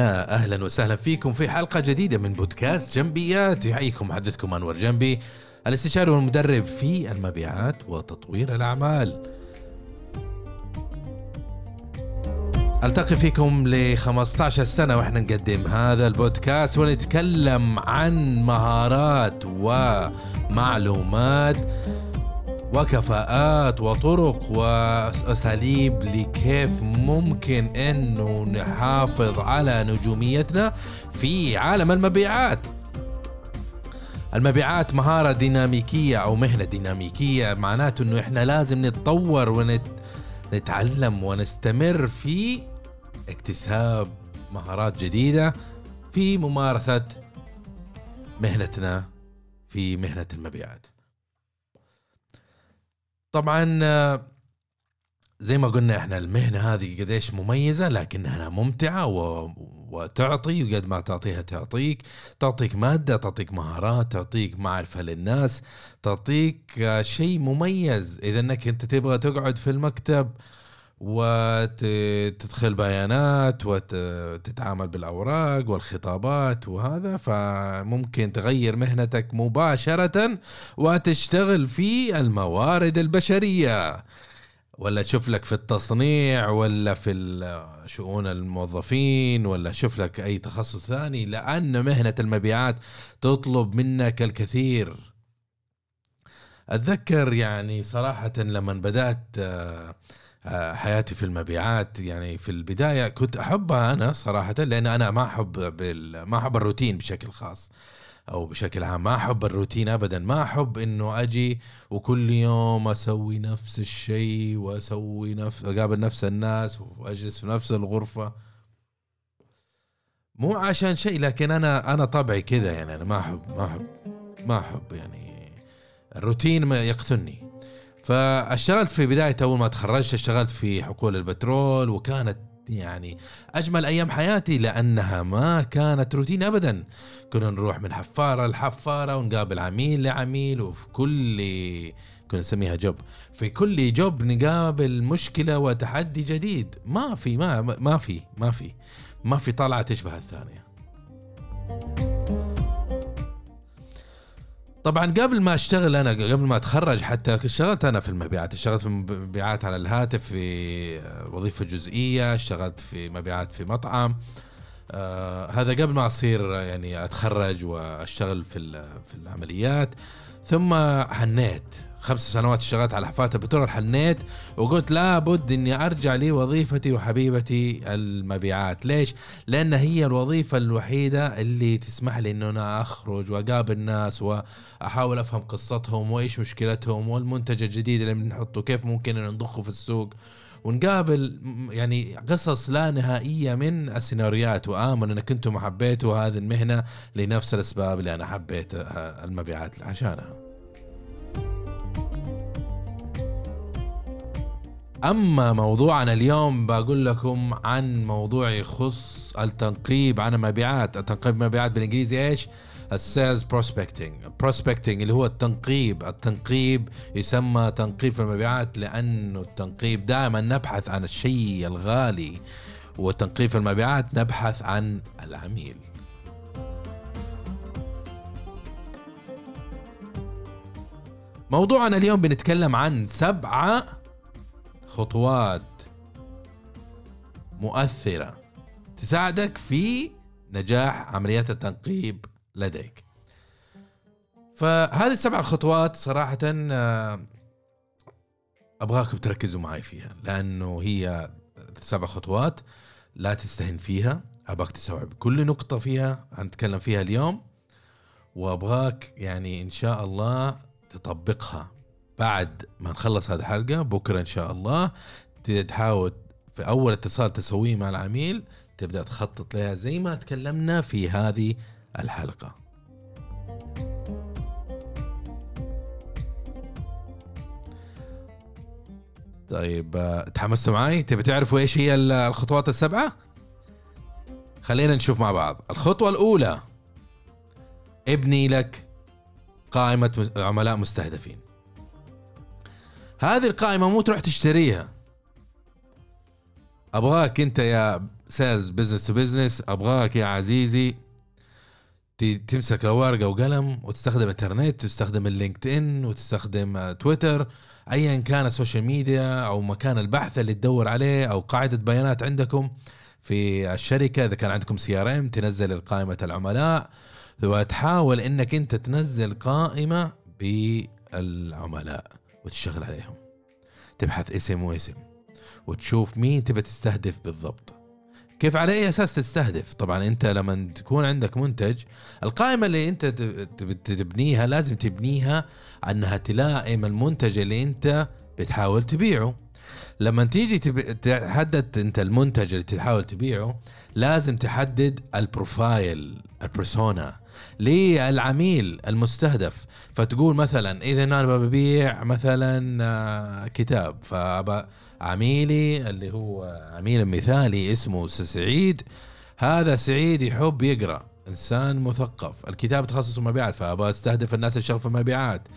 يا أهلا وسهلا فيكم في حلقة جديدة من بودكاست جنبيات يحييكم محدثكم أنور جنبي الاستشاري والمدرب في المبيعات وتطوير الأعمال. ألتقي فيكم ل 15 سنة وإحنا نقدم هذا البودكاست ونتكلم عن مهارات ومعلومات وكفاءات وطرق وأساليب لكيف ممكن أنه نحافظ على نجوميتنا في عالم المبيعات. المبيعات مهارة ديناميكية أو مهنة ديناميكية معناته أنه إحنا لازم نتطور ونتعلم ونستمر في اكتساب مهارات جديدة في ممارسة مهنتنا في مهنة المبيعات. طبعا زي ما قلنا إحنا المهنة هذه قديش مميزة لكنها ممتعة و... وتعطي وقد ما تعطيها تعطيك. تعطيك مادة تعطيك مهارات تعطيك معرفة للناس تعطيك شيء مميز. إذا أنك أنت تبغى تقعد في المكتب وتدخل بيانات وتتعامل بالأوراق والخطابات وهذا فممكن تغير مهنتك مباشرة وتشتغل في الموارد البشرية. ولا تشوف لك في التصنيع ولا في شؤون الموظفين ولا شوف لك أي تخصص ثاني لأن مهنة المبيعات تطلب منك الكثير. أتذكر يعني صراحة لما آه، حياتي في المبيعات. يعني في البداية كنت احبها أنا صراحة لأن أنا ما أحب بال... ما أحب الروتين بشكل خاص أو بشكل عام. ما أحب الروتين ابدا. ما أحب إنه أجي وكل يوم أسوي نفس الشيء وأسوي نفس أقابل نفس الناس وأجلس في نفس الغرفة. مو عشان شيء لكن أنا أنا طبعي كذا يعني. أنا ما أحب ما أحب ما أحب يعني. الروتين يقتلني. فاشتغلت في بداية أول ما تخرجت اشتغلت في حقول البترول وكانت يعني أجمل أيام حياتي لأنها ما كانت روتين أبدا. كنا نروح من حفارة لحفارة ونقابل عميل لعميل وفي كل كنا نسميها جوب في كل جوب نقابل مشكلة وتحدي جديد. ما في ما ما في ما في ما في طلعة تشبه الثانية. طبعا قبل ما أشتغل أنا قبل ما أتخرج حتى اشتغلت أنا في المبيعات. اشتغلت في مبيعات على الهاتف في وظيفة جزئية اشتغلت في مبيعات في مطعم. آه هذا قبل ما أصير يعني أتخرج وأشتغل في في العمليات. ثم حنيت. خمس سنوات اشتغلت على حفاظة البترول حنيت وقلت لابد إني أرجع لوظيفتي وحبيبتي المبيعات. ليش؟ لأن هي الوظيفة الوحيدة اللي تسمح لي إنه أنا أخرج وأقابل ناس وأحاول أفهم قصتهم وإيش مشكلتهم والمنتج الجديد اللي بنحطه كيف ممكن نضخه في السوق. ونقابل يعني قصص لا نهائية من السيناريوهات وآمن أنك أنتم حبيتوا هذه المهنة لنفس الأسباب اللي أنا حبيت المبيعات عشانها. أما موضوعنا اليوم بقول لكم عن موضوع يخص التنقيب عن المبيعات. التنقيب المبيعات بالإنجليزي إيش؟ ال sales prospecting prospecting اللي هو التنقيب. التنقيب يسمى تنقيب في المبيعات لأنه التنقيب دائما نبحث عن الشيء الغالي وتنقيب في المبيعات نبحث عن العميل. موضوعنا اليوم بنتكلم عن سبعة خطوات مؤثرة تساعدك في نجاح عمليات التنقيب لديك. فهذه السبع الخطوات صراحة آه، أبغاكم تركزوا معي فيها لأنه هي سبع خطوات لا تستهن فيها أبغاك تستوعب كل نقطة فيها هنتكلم فيها اليوم وأبغاك يعني إن شاء الله تطبقها. بعد ما نخلص هذه الحلقة بكرة إن شاء الله تحاول في أول اتصال تسويه مع العميل تبدأ تخطط لها زي ما تكلمنا في هذه الحلقة. طيب تحمستوا معي تبي تعرفوا إيش هي الخطوات السبعة؟ خلينا نشوف مع بعض. الخطوة الأولى ابني لك قائمة عملاء مستهدفين. هذه القائمة مو تروح تشتريها. أبغاك أنت يا sales business to business أبغاك يا عزيزي تمسك ورقه وقلم وتستخدم انترنت وتستخدم ال LinkedIn وتستخدم تويتر ايا كان ال social media أو مكان البحث اللي تدور عليه أو قاعدة بيانات عندكم في الشركة. إذا كان عندكم CRM تنزل قائمه العملاء وتحاول إنك أنت تنزل قائمة بالعملاء. وتشتغل عليهم. تبحث اسم واسم وتشوف مين تبى تستهدف بالضبط. كيف على أي أساس تستهدف؟ طبعا أنت لما تكون عندك منتج القائمة اللي أنت تبنيها لازم تبنيها أنها تلائم المنتج اللي أنت بتحاول تبيعه. لما تيجي تحدد انت المنتج اللي تحاول تبيعه لازم تحدد البروفايل البرسونا للعميل المستهدف. فتقول مثلا إذا أنا ببيع مثلا آه، كتاب فابى عميلي اللي هو عميل مثالي اسمه سعيد. هذا سعيد يحب يقرأ إنسان مثقف. الكتاب تخصص مبيعات فابى أستهدف الناس اللي المبيعات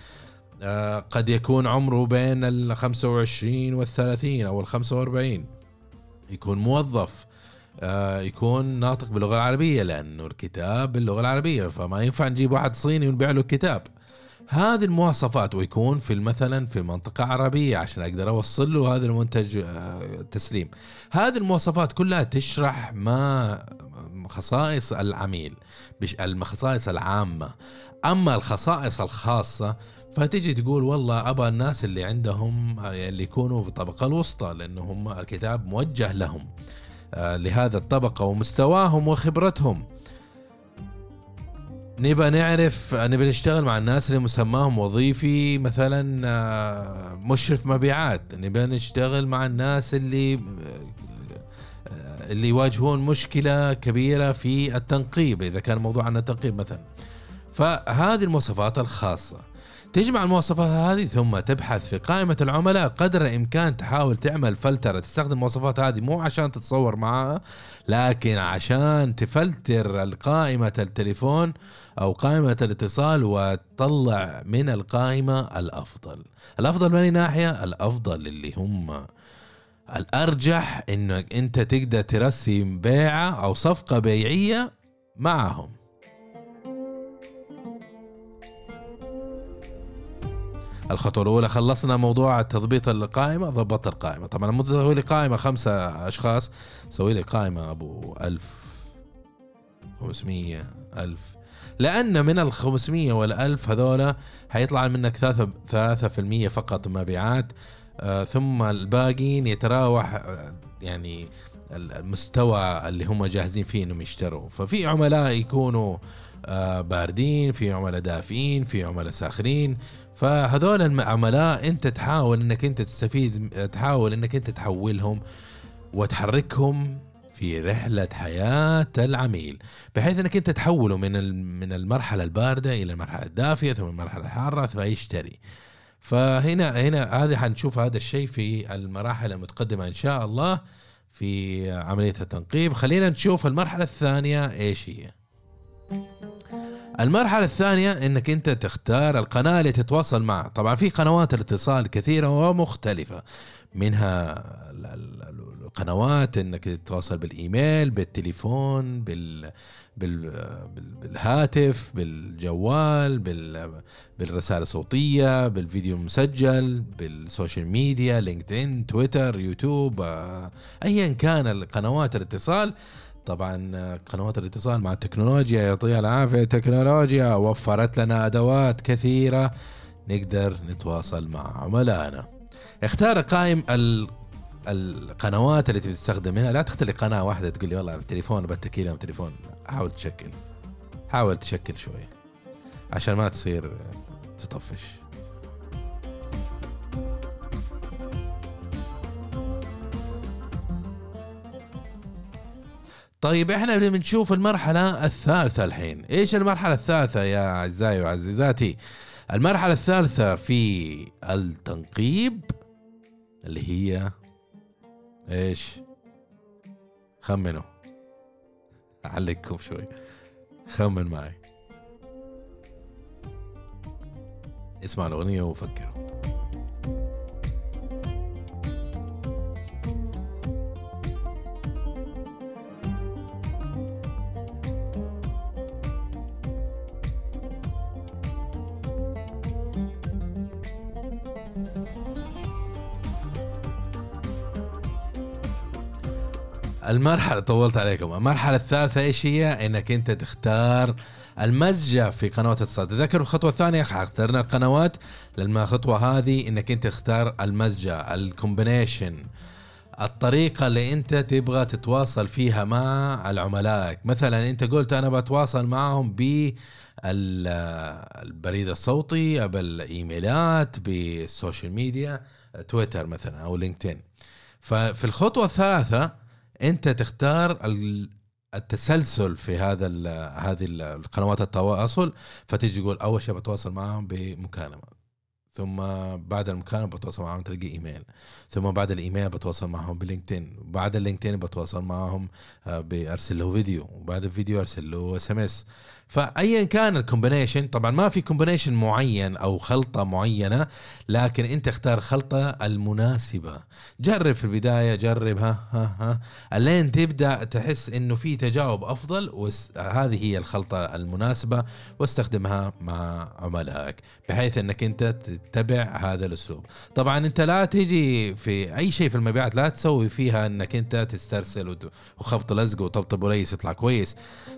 قد يكون عمره بين ال 25 وال 30 أو ال 45 يكون موظف. آه، يكون ناطق باللغة العربية لأنه الكتاب باللغة العربية فما ينفع نجيب واحد صيني ونبيع له الكتاب. هذه المواصفات ويكون في مثلا في منطقة عربية عشان أقدر أوصل له هذا المنتج آه، تسليم. هذه المواصفات كلها تشرح ما خصائص العميل الخصائص العامة. أما الخصائص الخاصة فتيجي تقول والله ابى الناس اللي عندهم آه، اللي يكونوا بالطبقه الوسطى لأنه هم الكتاب موجه لهم آه، لهذا الطبقة ومستواهم وخبرتهم. نبى نعرف نبى نشتغل مع الناس اللي مسماهم وظيفي مثلا آه، مشرف مبيعات. نبى نشتغل مع الناس اللي اللي يواجهون مشكلة كبيرة في التنقيب إذا كان موضوع عن التنقيب مثلا. فهذه المواصفات الخاصة. تجمع المواصفات هذه ثم تبحث في قائمة العملاء قدر الإمكان تحاول تعمل فلترة. تستخدم المواصفات هذه مو عشان تتصور معها لكن عشان تفلتر القائمة التليفون أو قائمة الاتصال وتطلع من القائمة الأفضل. الأفضل من أي ناحية؟ الأفضل اللي هم الأرجح إنك أنت تقدر ترسم بيعة أو صفقة بيعية معهم. الخطوة الأولى خلصنا موضوع تضبيط القائمة ضبط القائمة. طبعا لما تسوي لي قائمة خمسة أشخاص سوي لي قائمة أبو 1000 500 1000 لأن من ال 500 وال 1000 هذولا حيطلع منك 3 3% فقط مبيعات آه ثم الباقيين يتراوح آه يعني المستوى اللي هم جاهزين فيه إنهم يشتروا. ففي عملاء يكونوا باردين في عملاء دافئين في عملاء ساخنين فهذول العملاء انت تحاول انك انت تستفيد تحاول انك انت تحولهم وتحركهم في رحلة حياة العميل. بحيث انك انت تحوله من من المرحلة الباردة إلى المرحلة الدافية ثم المرحلة الحارة فيشتري فهنا هنا هذا حنشوف هذا الشيء في المراحل المتقدمة إن شاء الله في عملية التنقيب. خلينا نشوف المرحلة الثانية إيش هي. المرحلة الثانية إنك أنت تختار القناة اللي تتواصل معها طبعا في قنوات الاتصال كثيرة ومختلفة. منها القنوات إنك تتواصل بالإيميل بالتليفون بال بالهاتف بالجوال بالرسائل الصوتية بالفيديو المسجل بال social media LinkedIn Twitter YouTube آه، ايا كان القنوات الاتصال. طبعا قنوات الاتصال مع التكنولوجيا يعطيها العافية. التكنولوجيا وفرت لنا أدوات كثيرة نقدر نتواصل مع عملائنا اختار قائم ال القنوات اللي تبي تستخدمها لا تختار قناة واحدة تقول لي والله التليفون بتكي لهم تليفون. حاول تشكل. حاول تشكل شوي. عشان ما تصير تطفش. طيب إحنا بنشوف المرحلة الثالثة الحين، إيش المرحلة الثالثة يا أعزائي وعزيزاتي؟ المرحلة الثالثة في التنقيب اللي هي إيش؟ خمنوا. أعلقكم شوي. خمن معي. اسمع الأغنية وفكروا. المرحلة طولت عليكم. المرحلة الثالثة إيش هي؟ إنك أنت تختار المزجة في قنوات الاتصال. تذكر الخطوة الثانية اخترنا القنوات. لما الخطوة هذه إنك أنت تختار المزجة ال combination الطريقة اللي أنت تبغى تتواصل فيها مع العملاء. مثلا أنت قلت أنا بتواصل معهم ب البريد الصوتي بالإيميلات بال social media تويتر مثلا أو LinkedIn. ففي الخطوة الثالثة أنت تختار التسلسل في هذا هذه القنوات التواصل فتيجي تقول أول شيء بتواصل معهم بمكالمة ثم بعد المكالمة بتواصل معهم تلقي إيميل ثم بعد الإيميل بتواصل معهم ب LinkedIn وبعد ال LinkedIn بتواصل معهم آه، بأرسل له فيديو وبعد الفيديو أرسل له SMS فايا كان ال combination طبعا ما في combination معين أو خلطة معينة لكن أنت اختار خلطة المناسبة. جرب في البداية جرب ها ها ها الين تبدأ تحس إنه في تجاوب أفضل وهذه هي الخلطة المناسبة واستخدمها مع عملائك بحيث إنك أنت تتبع هذا الأسلوب. طبعا أنت لا تيجي في أي شيء في المبيعات لا تسوي فيها إنك أنت تسترسل وخبط لزق وطبطب وليس يطلع كويس.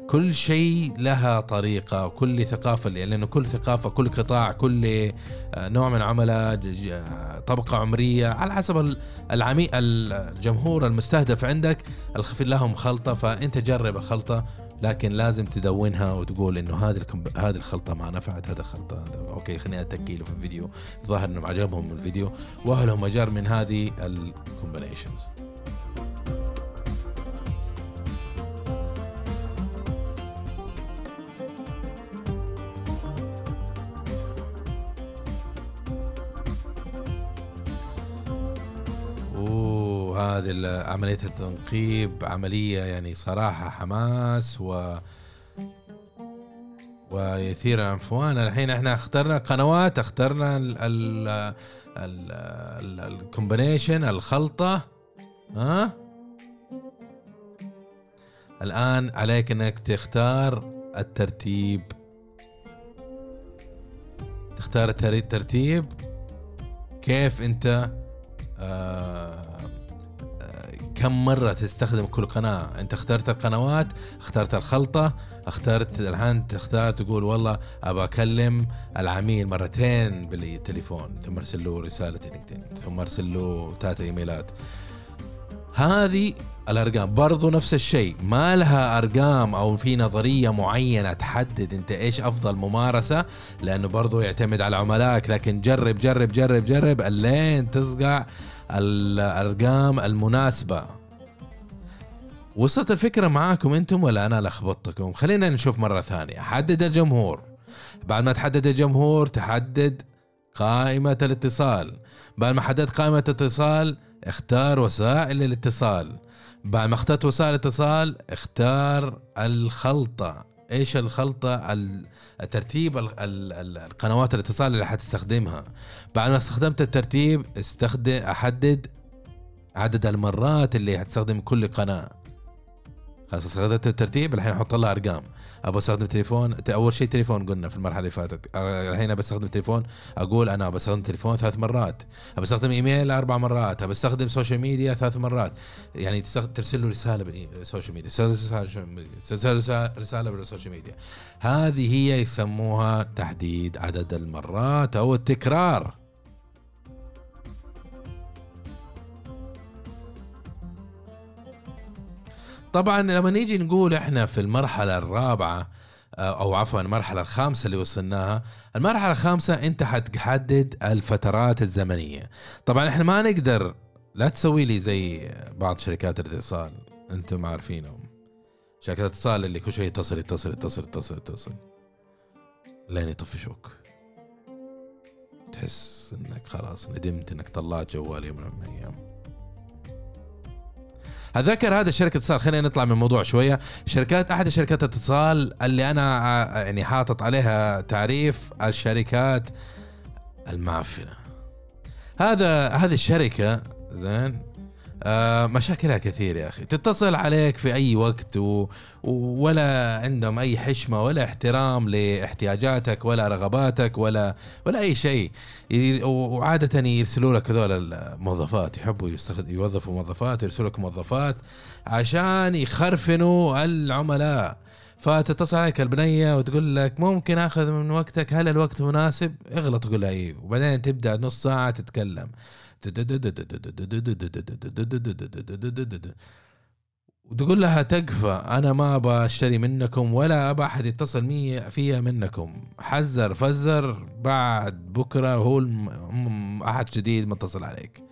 كل شيء لها طريقة كل ثقافة لأنه كل ثقافة كل قطاع كل آه، نوع من عملاء طبقة عمرية على حسب العمي الجمهور المستهدف عندك الخفي لهم خلطة فأنت جرب الخلطة لكن لازم تدونها وتقول إنه هذه هذه الخلطة ما نفعت هذه الخلطة okay خليني أتكي له في الفيديو ظاهر إنهم عجبهم الفيديو وهلم جرا من هذه ال combinations هذه عملية التنقيب عملية يعني صراحة حماس و ويثير العنفوان. الحين إحنا اخترنا قنوات اخترنا ال ال الكومبينيشن الخلطة ها؟ الآن عليك إنك تختار الترتيب. تختار الترتيب كيف أنت آه كم مرة تستخدم كل قناة؟ انت اخترت القنوات اخترت الخلطة اخترت الآن تختار تقول والله أبى أكلم العميل مرتين بالتليفون ثم ارسل له رسالة لينكدين ثم ارسل له ثلاث إيميلات. هذه الأرقام برضو نفس الشيء ما لها أرقام أو في نظرية معينة تحدد أنت إيش أفضل ممارسة لأنه برضو يعتمد على عملائك لكن جرب جرب جرب جرب الين تصقع الأرقام المناسبة. وصلت الفكرة معاكم أنتم ولا أنا لخبطتكم خلينا نشوف مرة ثانية. حدد الجمهور. بعد ما تحدد الجمهور تحدد قائمة الاتصال. بعد ما حددت قائمة الاتصال اختار وسائل الاتصال. بعد ما اخترت وسائل الاتصال اختار الخلطة. إيش الخلطة الترتيب القنوات الاتصال اللي حتستخدمها بعد ما استخدمت الترتيب استخدم أحدد عدد المرات اللي حتستخدم كل قناة. خلاص استخدمت الترتيب الحين أحط لها أرقام. أبغى أستخدم تليفون أول شيء تليفون قلنا في المرحلة اللي فاتت. الحين بستخدم تليفون أقول أنا بستخدم تليفون ثلاث مرات. بستخدم إيميل أربع مرات. بستخدم social media ثلاث مرات. يعني ترسل له رسالة بال social media. ترسل رسالة بال social media. هذه هي يسموها تحديد عدد المرات أو التكرار. طبعا لما نيجي نقول إحنا في المرحلة الرابعة آه، أو عفوا المرحلة الخامسة اللي وصلناها المرحلة الخامسة أنت حتحدد الفترات الزمنية. طبعا إحنا ما نقدر لا تسوي لي زي بعض شركات الاتصال أنتم عارفينهم. شركات الاتصال اللي كل شوي يتصل يتصل يتصل يتصل يتصل. لين يطفشوك. تحس إنك خلاص ندمت إنك طلعت جوال يوم من الأيام. اتذكر هذا شركة اتصال خلينا نطلع من الموضوع شوية. شركات أحد شركات الاتصال اللي أنا يعني حاطط عليها تعريف الشركات المعفنة. هذا هذه الشركة زين آه مشاكلها كثير يا أخي. تتصل عليك في أي وقت و... ولا عندهم أي حشمة ولا احترام لاحتياجاتك ولا رغباتك ولا ولا أي شيء. وعادة يرسلوا لك هذول الموظفات يحبوا يستخد... يوظفوا موظفات يرسلوا لك موظفات عشان يخرفنوا العملاء. فتتصل عليك البنية وتقول لك ممكن آخذ من وقتك هل الوقت مناسب؟ اغلط تقول لها إيه. وبعدين تبدأ نص ساعة تتكلم. وتقول لها تكفى أنا ما أبغى أشتري منكم ولا أبغى أحد يتصل مية فيها منكم. حذر فزر بعد بكرة هو أحد جديد متصل عليك.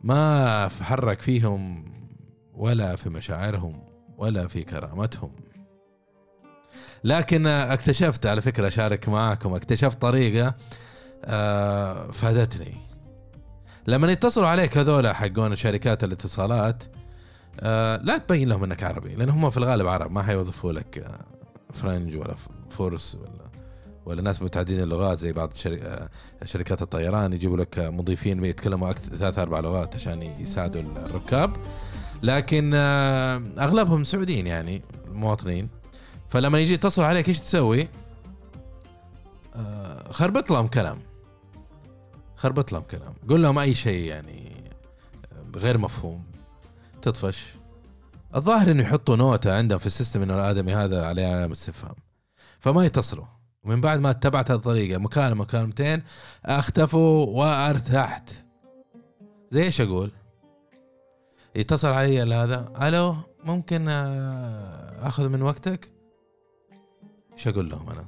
ما حرك فيهم ولا في مشاعرهم ولا في كرامتهم. لكن اكتشفت على فكرة أشارك معاكم اكتشفت طريقة آه، فادتني. لما يتصلوا عليك هذول حقون شركات الاتصالات آه لا تبين لهم إنك عربي لأن هم في الغالب عرب ما حيوظفوا لك آه فرنج ولا فورس ولا ولا ناس متعددين اللغات زي بعض آه، شركات الطيران يجيبوا لك مضيفين يتكلموا أكثر ثلاث أربع لغات عشان يساعدوا الركاب. لكن أغلبهم سعوديين يعني مواطنين. فلما يجي يتصل عليك إيش تسوي؟ خربط لهم كلام. خربط لهم كلام. قول لهم أي شيء يعني غير مفهوم. تطفش. الظاهر إنه يحطوا نوتة عندهم في السيستم إنه الآدمي هذا عليه علامة استفهام. فما يتصلوا. ومن بعد ما اتبعت الطريقة مكالمة مكالمتين أختفوا وأرتحت. زي إيش أقول؟ يتصل علي هذا ألو ممكن آه، أخذ من وقتك؟ إيش أقول لهم أنا؟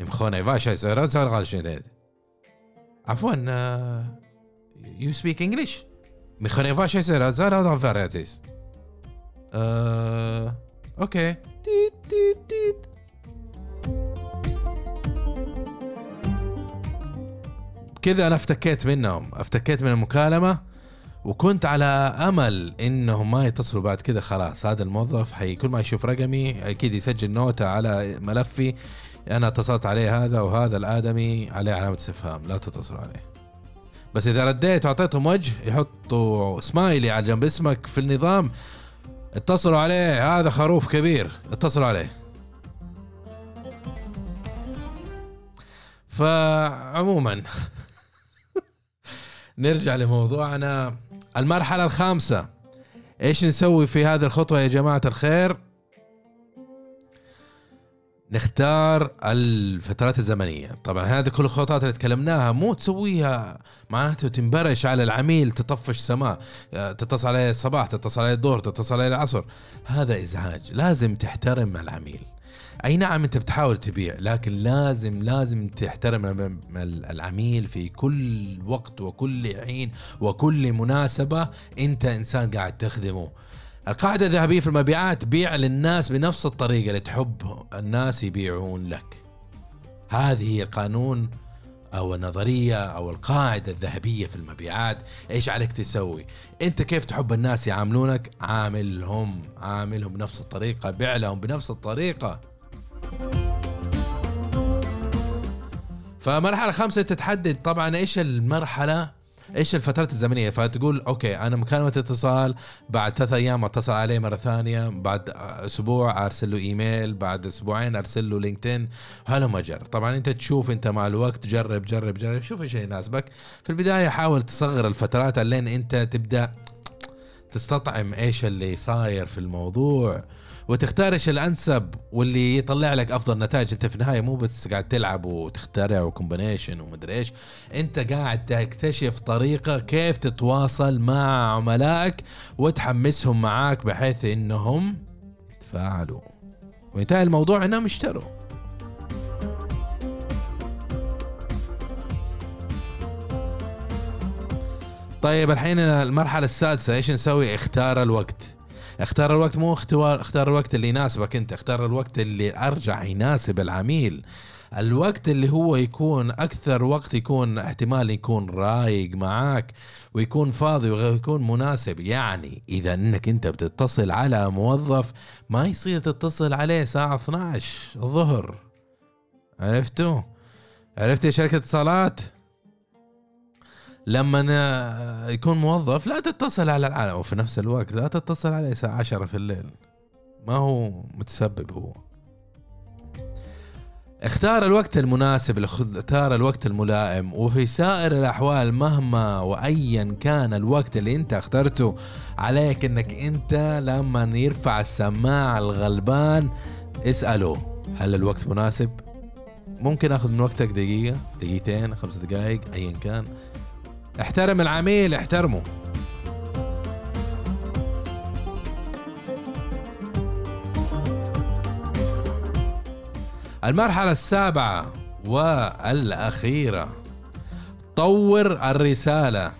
يمخوني فاشا يصير عفوا يو سبيك انجلش میخوای باشه سر زر آدم فراتيس أوكي. تيت تيت تيت. كذا أنا افتكيت منهم. افتكيت من المكالمة وكنت على أمل إنهم ما يتصلوا بعد كذا. خلاص هذا الموظف حي كل ما يشوف رقمي أكيد يسجل نوتة على ملفي. أنا اتصلت عليه هذا وهذا الآدمي عليه علامة استفهام لا تتصلوا عليه. بس إذا رديت واعطيتهم وجه يحطوا سمايلي على جنب اسمك في النظام. اتصلوا عليه هذا خروف كبير. اتصلوا عليه. فعموما نرجع لموضوعنا. المرحلة الخامسة. إيش نسوي في هذه الخطوة يا جماعة الخير؟ نختار الفترات الزمنية. طبعا هذه كل الخطوات اللي تكلمناها مو تسويها معناته تنبرش على العميل تطفش سماء تتصل عليه الصباح تتصل عليه الظهر تتصل عليه العصر. هذا إزعاج. لازم تحترم العميل. أي نعم أنت بتحاول تبيع لكن لازم لازم تحترم العميل في كل وقت وكل حين وكل مناسبة أنت إنسان قاعد تخدمه. القاعدة الذهبية في المبيعات بيع للناس بنفس الطريقة اللي تحب الناس يبيعون لك. هذه قانون أو النظرية أو القاعدة الذهبية في المبيعات. إيش عليك تسوي؟ أنت كيف تحب الناس يعاملونك؟ عاملهم عاملهم بنفس الطريقة بيع لهم بنفس الطريقة. فمرحلة خمسة تتحدد طبعا إيش المرحلة إيش الفترات الزمنية؟ فتقول okay أنا مكالمه اتصال بعد ثلاث أيام اتصل عليه مرة ثانية بعد أسبوع أرسل له إيميل بعد أسبوعين أرسل له LinkedIn هلم جرا طبعا أنت تشوف أنت مع الوقت جرب جرب جرب شوف إيش يناسبك. في البداية حاول تصغر الفترات لين أنت تبدأ تستطعم إيش اللي صاير في الموضوع. وتختار إيش الأنسب واللي يطلع لك أفضل نتائج. أنت في النهاية مو بس قاعد تلعب وتخترع و combination ومدري إيش أنت قاعد تكتشف طريقة كيف تتواصل مع عملائك وتحمسهم معاك بحيث إنهم يتفاعلوا. وينتهي الموضوع. إنهم يشتروا طيب الحين المرحلة السادسة. إيش نسوي؟ اختار الوقت. اختار الوقت مو اختار اختار الوقت اللي يناسبك انت اختار الوقت اللي أرجع يناسب العميل. الوقت اللي هو يكون أكثر وقت يكون احتمال يكون رايق معاك ويكون فاضي ويكون مناسب. يعني إذا إنك أنت بتتصل على موظف ما يصير تتصل عليه ساعة 12 الظهر. عرفتوا؟ عرفت يا شركة اتصالات؟ لما يكون موظف لا تتصل على العالم وفي نفس الوقت لا تتصل عليه الساعة 10 في الليل. ما هو متسبب هو. اختار الوقت المناسب اختار الوقت الملائم. وفي سائر الأحوال مهما وايا كان الوقت اللي أنت اخترته عليك إنك أنت لما يرفع السماعه الغلبان اسأله هل الوقت مناسب؟ ممكن آخذ من وقتك دقيقة دقيقتين خمس دقائق ايا كان. احترم العميل احترمه. المرحلة السابعة والأخيرة. طور الرسالة.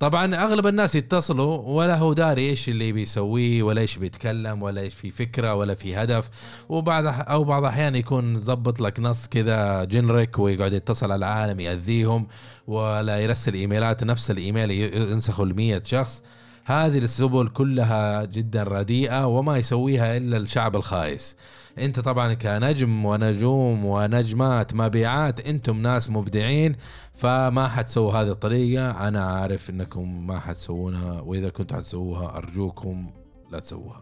طبعا أغلب الناس يتصلوا ولا هو داري إيش اللي بيسويه ولا إيش بيتكلم ولا إيش في فكرة ولا في هدف. وبعض أو بعض الاحيان يكون ظبط لك نص كذا جنريك ويقعد يتصل على العالم يأذيهم ولا يرسل إيميلات نفس الإيميل ينسخوا ل شخص. هذه السبل كلها جدا رديئة وما يسويها إلا الشعب الخايس. أنت طبعا كنجم ونجوم ونجمات مبيعات أنتم ناس مبدعين فما حتسووا هذه الطريقة. أنا عارف إنكم ما حتسوونها وإذا كنتوا حتسووها أرجوكم لا تسووها.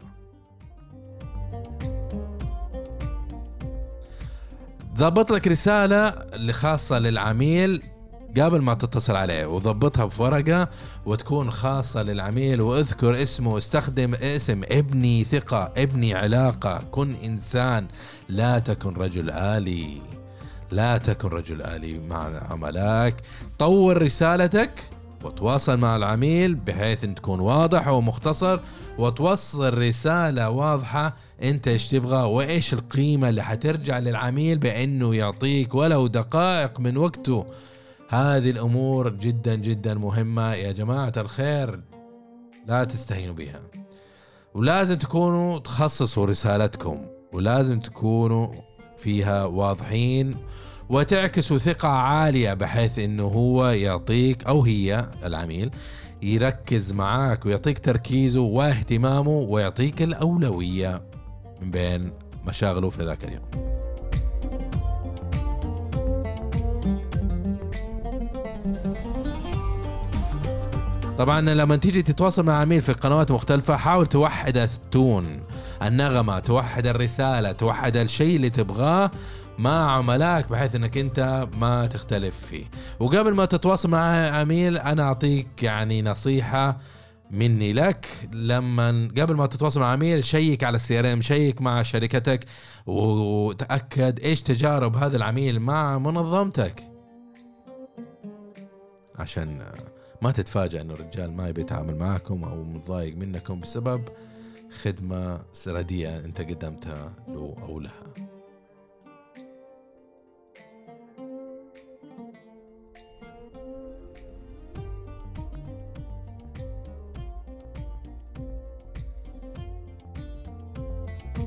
ضبط لك رسالة خاصة للعميل. قبل ما تتصل عليه وضبطها بورقة وتكون خاصة للعميل واذكر اسمه واستخدم اسم ابني ثقة ابني علاقة. كن إنسان لا تكن رجل آلي. لا تكن رجل آلي مع عملاك. طور رسالتك وتواصل مع العميل بحيث إن تكون واضح ومختصر وتوصل رسالة واضحة أنت إيش تبغى وإيش القيمة اللي حترجع للعميل بأنه يعطيك ولو دقائق من وقته. هذه الأمور جدا جدا مهمة يا جماعة الخير لا تستهينوا بها. ولازم تكونوا تخصصوا رسالتكم ولازم تكونوا فيها واضحين وتعكسوا ثقة عالية بحيث إنه هو يعطيك أو هي العميل يركز معاك ويعطيك تركيزه واهتمامه ويعطيك الأولوية من بين مشاغله في ذاك اليوم. طبعا لما تيجي تتواصل مع عميل في قنوات مختلفة حاول توحد التون النغمة توحد الرسالة توحد الشيء اللي تبغاه مع عملائك بحيث إنك أنت ما تختلف فيه. وقبل ما تتواصل مع عميل أنا أعطيك يعني نصيحة مني لك. لما قبل ما تتواصل مع عميل شيك على السي إر إم شيك مع شركتك وتأكد إيش تجارب هذا العميل مع منظمتك. عشان ما تتفاجأ إنه الرجال ما يبي يتعامل معكم أو متضايق منكم بسبب خدمة رديئة أنت قدمتها له أو لها.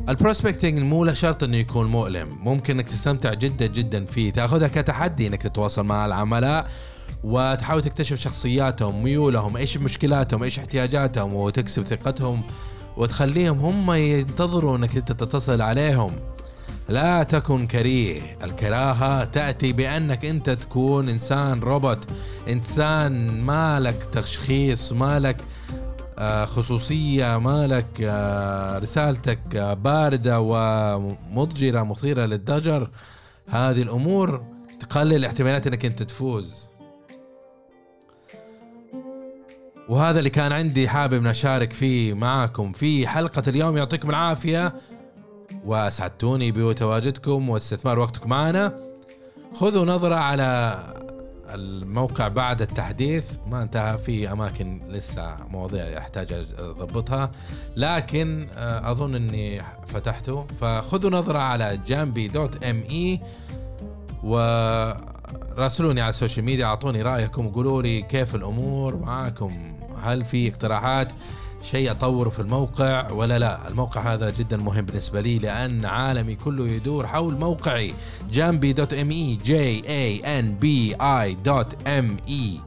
البروسبكتنج مو له شرط إنه يكون مؤلم ممكن إنك تستمتع جدا جدا فيه تأخذها كتحدي إنك تتواصل مع العملاء وتحاول تكتشف شخصياتهم ميولهم إيش مشكلاتهم إيش احتياجاتهم وتكسب ثقتهم وتخليهم هم ينتظروا إنك أنت تتصل عليهم. لا تكن كريه. الكراهة تأتي بأنك أنت تكون إنسان روبوت إنسان مالك تشخيص مالك آه، خصوصية مالك آه، رسالتك آه، باردة ومضجرة مثيرة للضجر هذه الأمور تقلل احتمالات أنك أنت تفوز. وهذا اللي كان عندي حابب نشارك فيه معاكم في حلقة اليوم. يعطيكم العافية. وأسعدتوني بتواجدكم واستثمار وقتكم معنا. خذوا نظرة على الموقع بعد التحديث. ما انتهى في أماكن لسه مواضيع يحتاج أضبطها. لكن آه، أظن إني فتحته. فخذوا نظرة على Ganbi dot M E و راسلوني على ال social media. أعطوني رأيكم وقولوا لي كيف الأمور. معاكم هل في اقتراحات شيء أطوره في الموقع ولا لا؟ الموقع هذا جدا مهم بالنسبة لي لأن عالمي كله يدور حول موقعي. Ganbi dot M E G A N B I dot M E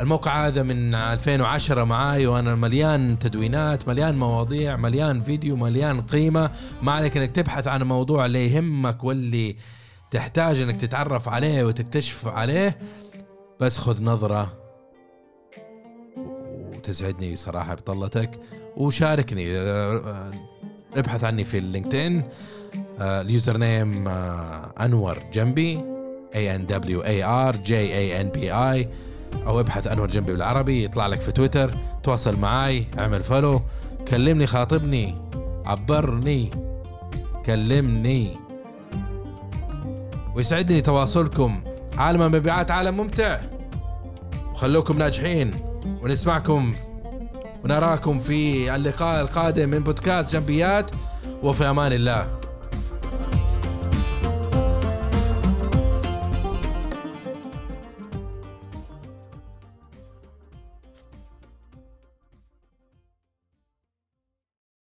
الموقع هذا من 2010 معاي وأنا مليان تدوينات مليان مواضيع مليان فيديو مليان قيمة. ما عليك إنك تبحث عن الموضوع اللي يهمك واللي تحتاج إنك تتعرف عليه وتكتشف عليه. بس خذ نظرة وتسعدني صراحة بطلتك. وشاركني آه، ابحث عني في ال LinkedIn آه، ال username آه، أنور جنبي A N W A R G A N B I أو ابحث أنور جنبي بالعربي يطلع لك في تويتر. تواصل معاي اعمل فولو كلمني خاطبني عبرني كلمني. ويسعدني تواصلكم. عالم المبيعات عالم ممتع. وخلوكم ناجحين. ونسمعكم ونراكم في اللقاء القادم من بودكاست جنبيات وفي أمان الله.